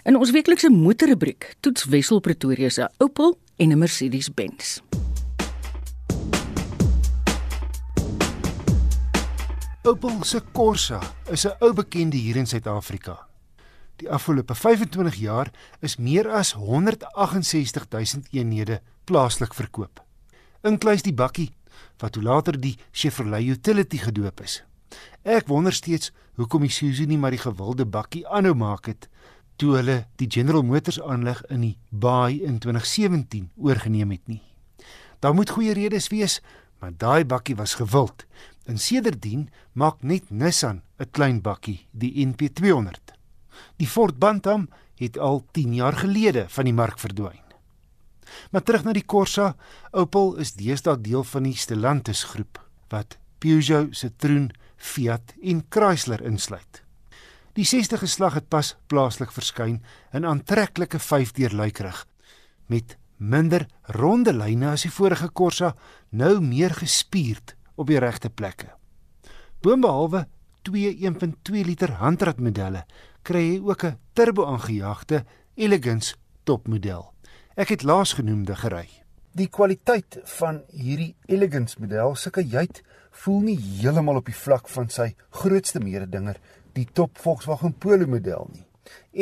In ons weeklikse motorrubriek toets Wessel Pretoria se Opel en 'n Mercedes-Benz. Opel se Corsa is 'n ou bekende hier in Suid-Afrika. Die afgelope 25 jaar is meer as 168 000 eenhede plaaslik verkoop. Inkluis die bakkie wat hoe later die Chevrolet Utility gedoop is. Ek wonder steeds hoekom Isuzu nie maar die gewilde bakkie aanhou maak het toe hulle die General Motors aanleg in die Baai in 2017 oorgeneem het nie. Daar moet goeie redes wees, Maar daai bakkie was gewild. En sedertdien maak net Nissan 'n klein bakkie, die NP200. Die Ford Bantam het al 10 jaar gelede van die mark verdwyn. Maar terug na die Corsa, Opel is deesdae deel van die Stellantis groep wat Peugeot, Citroen, Fiat en Chrysler insluit. Die 60 geslag het pas plaaslik verskyn in aantreklike 5-deur luikrig met minder ronde lyne as die vorige Corsa, nou meer gespierd op die regte plekke. Boonbehalwe twee 1.2 liter handratmodelle, kry jy ook 'n turbo-aangejaagde Elegance topmodel. Ek het laasgenoemde gery. Die kwaliteit van hierdie Elegance model, sulke juit, voel nie heeltemal op die vlak van sy grootste mededinger, die top Volkswagen Polo model nie.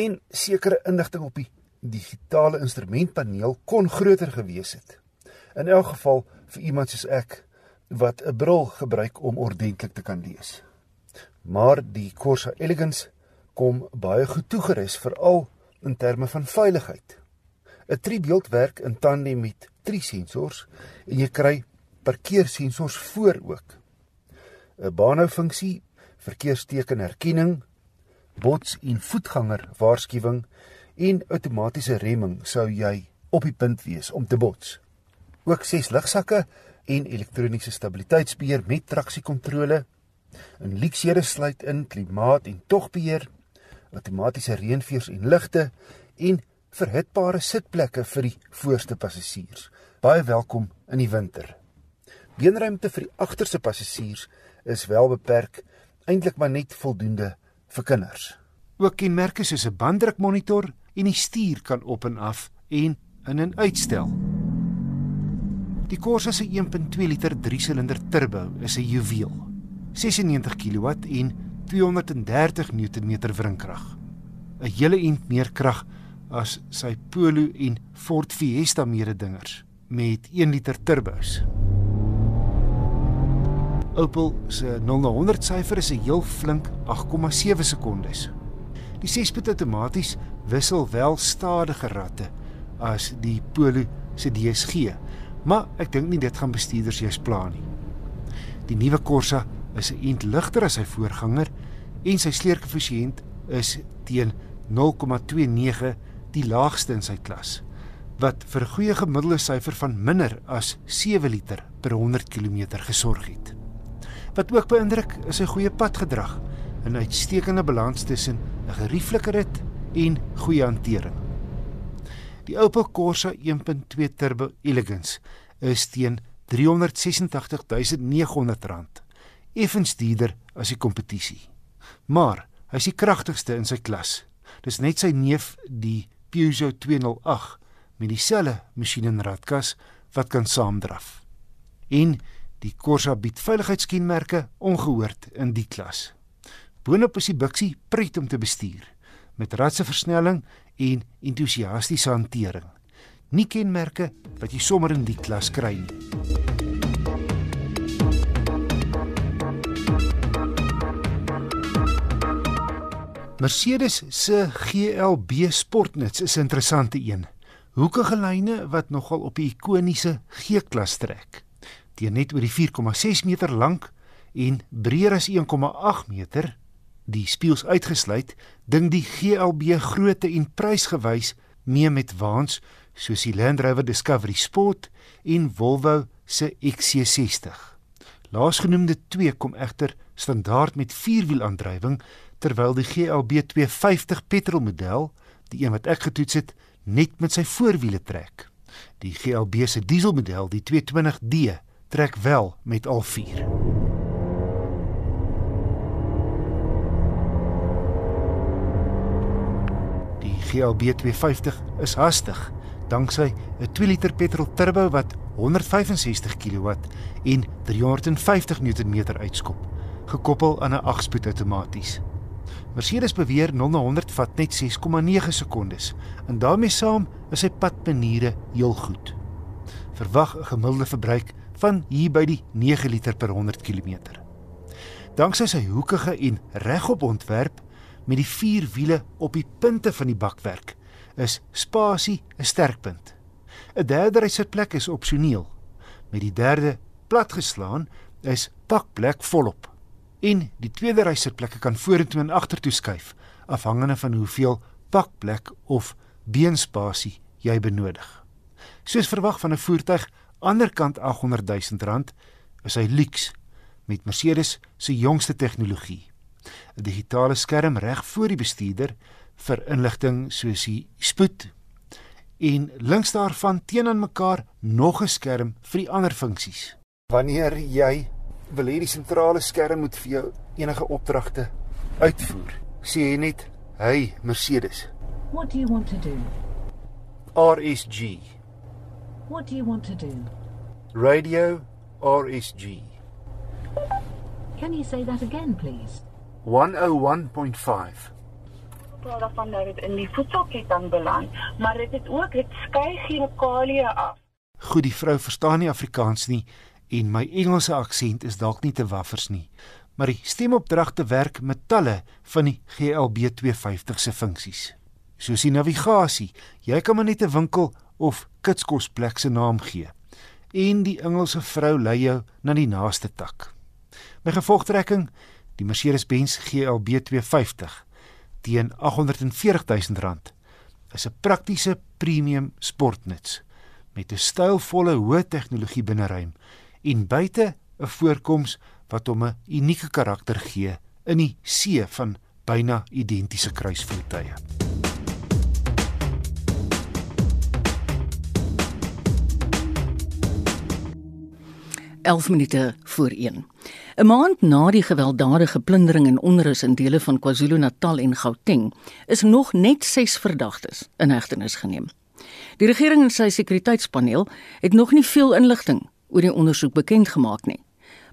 En sekere inligting op die digitale instrumentpaneel kon groter gewees het. In elk geval vir iemand soos ek wat 'n bril gebruik om ordentlik te kan lees. Maar die Corsa Elegance kom baie goed toegerus veral in terme van veiligheid. 'n Driebeeld werk in tandem met drie sensors en jy kry parkeersensors voor ook. 'n Baanhoufunksie, verkeerstekenherkenning, bots- en voetganger waarskuwing en outomatiese remming sou jy op die punt wees om te bots. Ook ses lugsakke en elektroniese stabiliteitsbeheer met traksiekontrole. 'n Lieksere sluit in klimaat en togbeheer, outomatiese reënveers en ligte en verhitbare sitplekke vir die voorste passasiers. Baie welkom in die winter. Beenruimte vir die agterste passasiers is wel beperk, eintlik maar net voldoende vir kinders. Ook kenmerke soos 'n banddrukmonitor en die stuur kan op en af en in en uitstel. Die Corsa se 1.2 liter 3-silinder turbo is 'n juweel. 96 kW en 230 Nm wrinkrag. 'n Hele ent meer krag as sy Polo en Ford Fiesta mededingers met 1 liter turbos. Opel se 0 na 100 syfer is 'n heel flink 8,7 sekondes. Die 6-spoed outomaties wissel wel stadiger ratte as die Polo se DSG, maar ek dink nie dit gaan bestuurders juis pla nie. Die nuwe Corsa is 'n ent ligter as sy voorganger en sy sleerkoëffisiënt is teen 0,29 die laagste in sy klas wat vir 'n goeie gemiddelde syfer van minder as 7 liter per 100 km gesorg het. Wat ook beïndruk is sy goeie padgedrag, 'n uitstekende balans tussen 'n gerieflike rit en goeie hantering. Die Opel Corsa 1.2 Turbo Elegance is teen R386.900, effens duurder as die kompetisie. Maar hy is die kragtigste in sy klas. Dis net sy neef, die Peugeot 208 met dieselfde masjien en radkas wat kan saamdraf. En die Corsa bied veiligheidskenmerke ongehoord in die klas. Boonop is die buksie pret om te bestuur met ratse versnelling en entoesiastiese hantering. Nie kenmerke wat jy sommer in die klas kry nie. Mercedes se GLB Sportnuts is 'n interessante een. Hoekige lyne wat nogal op die ikoniese G-klas trek. Teen net oor die 4,6 meter lank en breër as 1,8 meter die spieëls uitgesluit, ding die GLB grootte en prysgewys mee met waans soos die Land Rover Discovery Sport en Volvo se XC60. Laasgenoemde twee kom egter standaard met vierwielaandrywing terwyl die GLB 250 petrolmodel, die een wat ek getoets het, net met sy voorwiele trek. Die GLB se dieselmodel, die 220D, trek wel met al vier. GLB 250 is hastig danksy 'n 2 liter petrol turbo wat 165 kW en 350 Nm uitskop, gekoppel aan 'n 8-spoed outomaties. Mercedes beweer 0 na 100 vat net 6,9 sekondes en daarmee saam is sy padmaniere heel goed. Verwag 'n gemiddelde verbruik van hier by die 9 liter per 100 km. Danksy sy hoekige en regop ontwerp met die vier wiele op die punte van die bakwerk is spasie 'n sterkpunt. 'n Derde rysitplek is opsioneel. Met die derde platgeslaan, is pakplek volop. En die tweede ry sitplekke kan vorentoe en agtertoe skuif afhangende van hoeveel pakplek of beenspasie jy benodig. Soos verwag van 'n voertuig aanderkant 800 000 rand is hy luks met Mercedes se jongste tegnologie. 'n Digitale skerm reg voor die bestuurder vir inligting soos die spoed en links daarvan teenoor mekaar nog 'n skerm vir die ander funksies. Wanneer jy wil hê die sentrale skerm moet vir jou enige opdragte uitvoer, sê jy net: "Hey Mercedes, what do you want to do?" RSG. What do you want to do? Radio RSG. Can you say that again, please? 101.5 praat daarvan dat dit in die voedselketting beland, maar dit is ook dit skei chemikalieë af. Goed, die vrou verstaan nie Afrikaans nie en my Engelse aksent is dalk nie te waffers nie, maar die stemopdragte werk met talle van die GLB 250 se funksies. Soos die navigasie, jy kan maar net 'n winkel of kitskosplek se naam gee en die Engelse vrou lei jou na die naaste tak. My gevolgtrekking, die Mercedes-Benz GLB 250 teen R840 000 is 'n praktiese premium sportnuts met 'n stylvolle hoë tegnologie binneruim en buite 'n voorkoms wat hom 'n unieke karakter gee in die see van byna identiese kruisvoertuie. 11 minute voor 1. 'n Maand na die gewelddadige plundering en onrus in dele van KwaZulu-Natal en Gauteng, is nog net 6 verdagtes in hegtenis geneem. Die regering en sy sekuriteitspaneel het nog nie veel inligting oor die ondersoek bekend gemaak nie.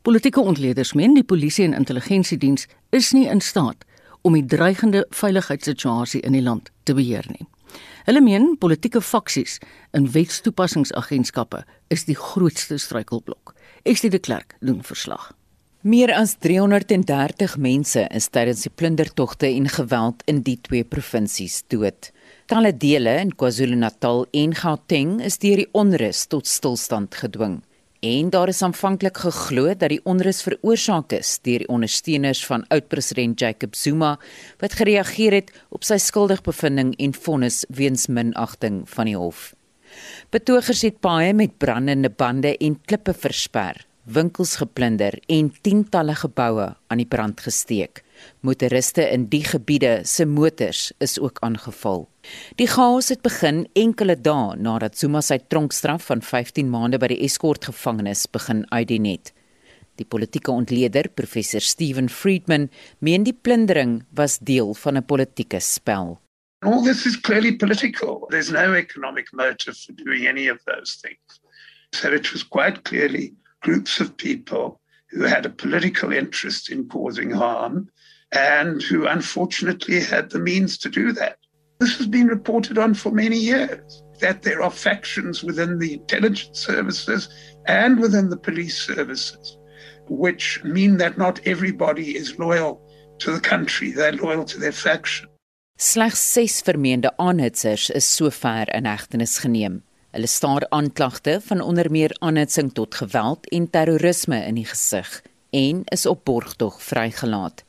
Politieke ontleeders meen die polisie en intelligensiediens is nie in staat om die dreigende veiligheidssituasie in die land te beheer nie. Hulle meen politieke faksies in wetstoepassingsagentskappe is die grootste struikelblok. Estie de Klerk doen verslag. Meer as 330 mense is tydens die plundertogte en geweld in die twee provinsies dood. Talle dele in KwaZulu-Natal en Gauteng is deur die onrus tot stilstand gedwing. En daar is aanvanklik geglo dat die onrus veroorsaak is deur die ondersteuners van oud-president Jacob Zuma wat gereageer het op sy skuldigbevindings en vonnis weens minagting van die hof. Betogers het paaie met brandende bande en klippe versper, winkels geplunder en tientalle geboue aan die brand gesteek. Motoriste in die gebiede se motors is ook aangeval. Die chaos het begin enkele dae nadat Zuma sy tronkstraf van 15 maande by die Escort gevangenis begin uitdien het. Die politieke ontleder, professor Steven Friedman, meen die plundering was deel van 'n politieke spel. All this is clearly political. There's no economic motive for doing any of those things. So it was quite clearly groups of people who had a political interest in causing harm and who unfortunately had the means to do that. This has been reported on for many years that there are factions within the intelligence services and within the police services, which mean that not everybody is loyal to the country, they're loyal to their faction. Slegs 6 vermeende aanhitsers is sover in hegtenis geneem. Hulle staar aanklagte van onder meer aanhitsing tot geweld en terrorisme in die gesig en is op borgtog vrygelaat.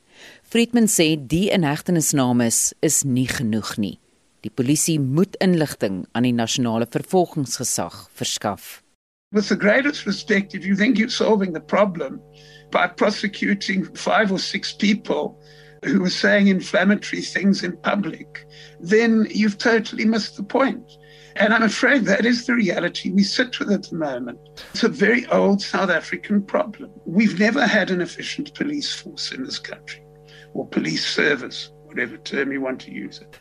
Friedman sê die inhegtenisnames is nie genoeg nie. Die polisie moet inligting aan die nasionale vervolgingsgesag verskaf. With the greatest respect if you think you're solving the problem by prosecuting 5 or 6 people who was saying inflammatory things in public, then you've totally missed the point. And I'm afraid that is the reality we sit with at the moment. It's a very old South African problem. We've never had an efficient police force in this country, or police service, whatever term you want to use it.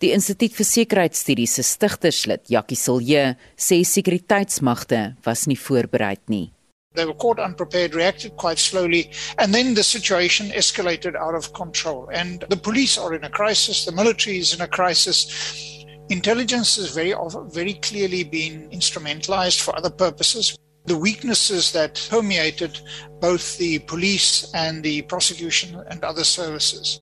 Die Instituut vir Sekuriteitsstudies se stigterslid, Jackie Silje, sê sekuriteitsmagte was nie voorbereid nie. They were caught unprepared, reacted quite slowly, and then the situation escalated out of control. And the police are in a crisis, the military is in a crisis. Intelligence has very, very clearly been instrumentalized for other purposes. The weaknesses that permeated both the police and the prosecution and other services.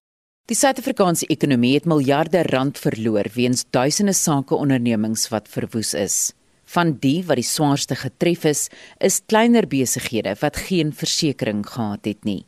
Die Suid-Afrikaanse ekonomie het miljarde rand verloor weens duisende sake ondernemings wat verwoes is. Van die wat die swaarste getref is, is kleiner besighede wat geen versekerings gehad het nie.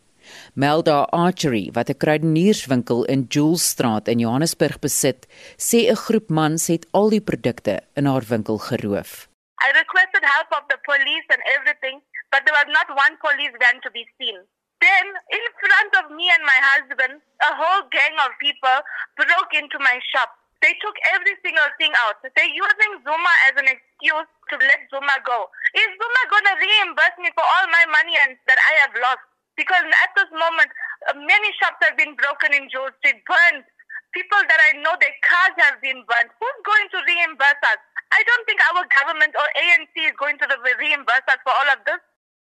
Melda Archery, wat 'n kruidenierswinkel in Julesstraat in Johannesburg besit, sê 'n groep mans het al die produkte in haar winkel geroof. I requested help of the police and everything, but there was not one police van to be seen. Then, in front of me and my husband, a whole gang of people broke into my shop. They took every single thing out. They're using Zuma as an excuse to let Zuma go. Is Zuma to reimburse me for all my money and that I have lost? Because at this moment, uh, many shops have been broken in George Street, burned. People that I know, their cars have been burned. Who's going to reimburse us? I don't think our government or ANC is going to reimburse us for all of this.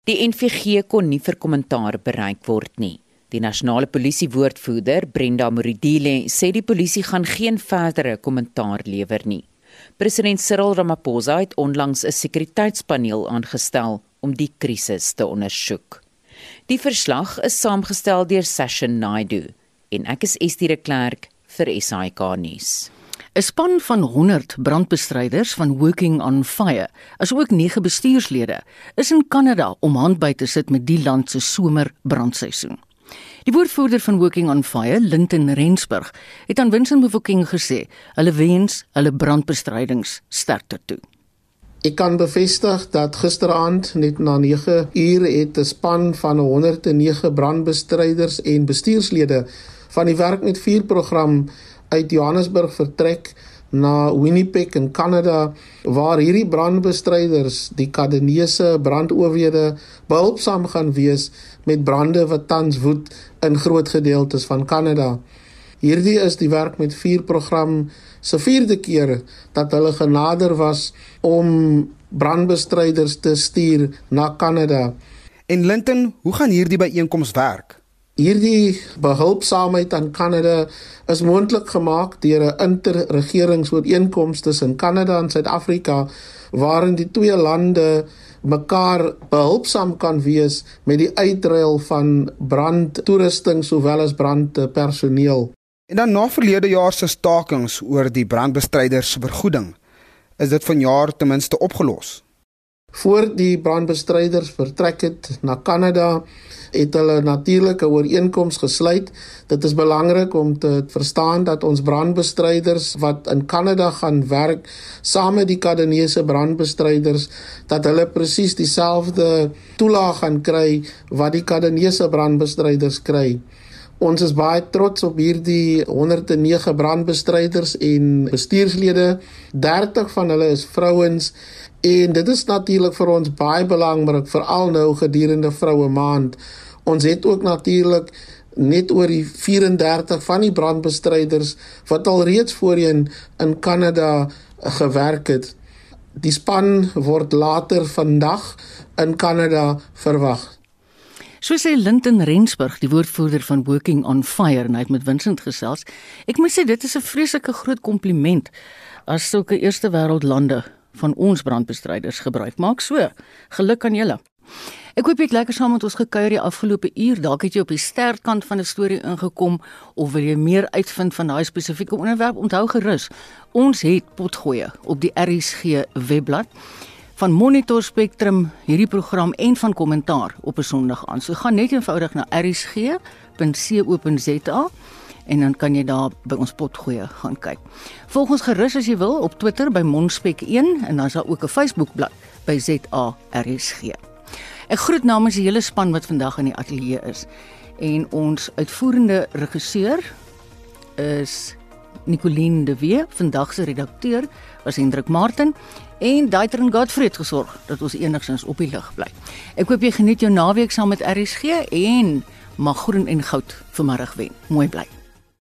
Die NVG kon nie vir kommentaar bereik word nie. Die nasionale polisie woordvoerder, Brenda Moridile, sê die polisie gaan geen verdere kommentaar lewer nie. President Cyril Ramaphosa het onlangs 'n sekuriteitspaneel aangestel om die krisis te ondersoek. Die verslag is saamgestel deur Session Naidu en ek is Estie de Klerk vir SAK nuus. 'n Span van 100 brandbestryders van Working on Fire, asook 9 bestuurslede, is in Kanada om hand by te sit met die land se somerbrandseisoen. Die woordvoerder van Working on Fire, Linton Rensburg, het aan Winston Mofokeng gesê, hulle wens hulle brandbestrydings sterkte toe. Ek kan bevestig dat gisteraand net na 9 ure het 'n span van 109 brandbestryders en bestuurslede van die werk met vuur program uit Johannesburg vertrek na Winnipeg in Kanada waar hierdie brandbestryders die Kadenese brandoorwede behulpsaam gaan wees met brande wat tans woed in groot gedeeltes van Kanada. Hierdie is die werk met vuur program se vierde keer dat hulle genader was om brandbestryders te stuur na Kanada. En Linton, hoe gaan hierdie byeenkoms werk? Hierdie behulpsaamheid aan Kanada is moontlik gemaak deur 'n interregeringsooreenkoms tussen Kanada en Suid-Afrika waarin die twee lande mekaar behulpsaam kan wees met die uitruil van brandtoerusting sowel as brandpersoneel. En dan na verlede jaar se stakings oor die brandbestryders se vergoeding, is dit vanjaar ten minste opgelos. Voor die brandbestryders vertrek het na Kanada, het hulle natuurlike ooreenkomste gesluit. Dit is belangrik om te verstaan dat ons brandbestryders wat in Kanada gaan werk saam met die Kadanese brandbestryders dat hulle presies dieselfde toelaag gaan kry wat die Kadanese brandbestryders kry. Ons is baie trots op hierdie 109 brandbestryders en bestuurslede. 30 van hulle is vrouens En dit is natuurlik vir ons baie belangrik veral nou gedurende vroue maand. Ons het ook natuurlik net oor die 34 van die brandbestryders wat al reeds voorheen in Kanada gewerk het. Die span word later vandag in Kanada verwag. So sê Linton Rensburg, die woordvoerder van Working on Fire, en hy het met Vincent gesels. Ek moet sê dit is 'n vreeslike groot kompliment as sulke eerste wêreld lande van ons brandbestryders gebruik maak. So, geluk aan julle. Ek hoop jy het lekker saam met ons gekuier die afgelope uur. Dalk het jy op die sterkant van 'n storie ingekom of wil jy meer uitvind van daai spesifieke onderwerp? Onthou gerus, ons het potgoeie op die RSG webblad van Monitor Spectrum hierdie program en van kommentaar op 'n Sondag aan. So gaan net eenvoudig na rsg.co.za en dan kan jy daar by ons potgoeie gaan kyk. Volg ons gerus as jy wil op Twitter by Monspek1 en dan is daar ook 'n Facebookblad by ZARSG. Ek groet namens die hele span wat vandag in die ateljee is. En ons uitvoerende regisseur is Nicoline de Wee, vandag se redakteur was Hendrik Martin en Daitrin Godfried gesorg dat ons enigstens op die lug bly. Ek hoop jy geniet jou naweek saam met RSG en mag groen en goud vanmiddag wen. Mooi bly.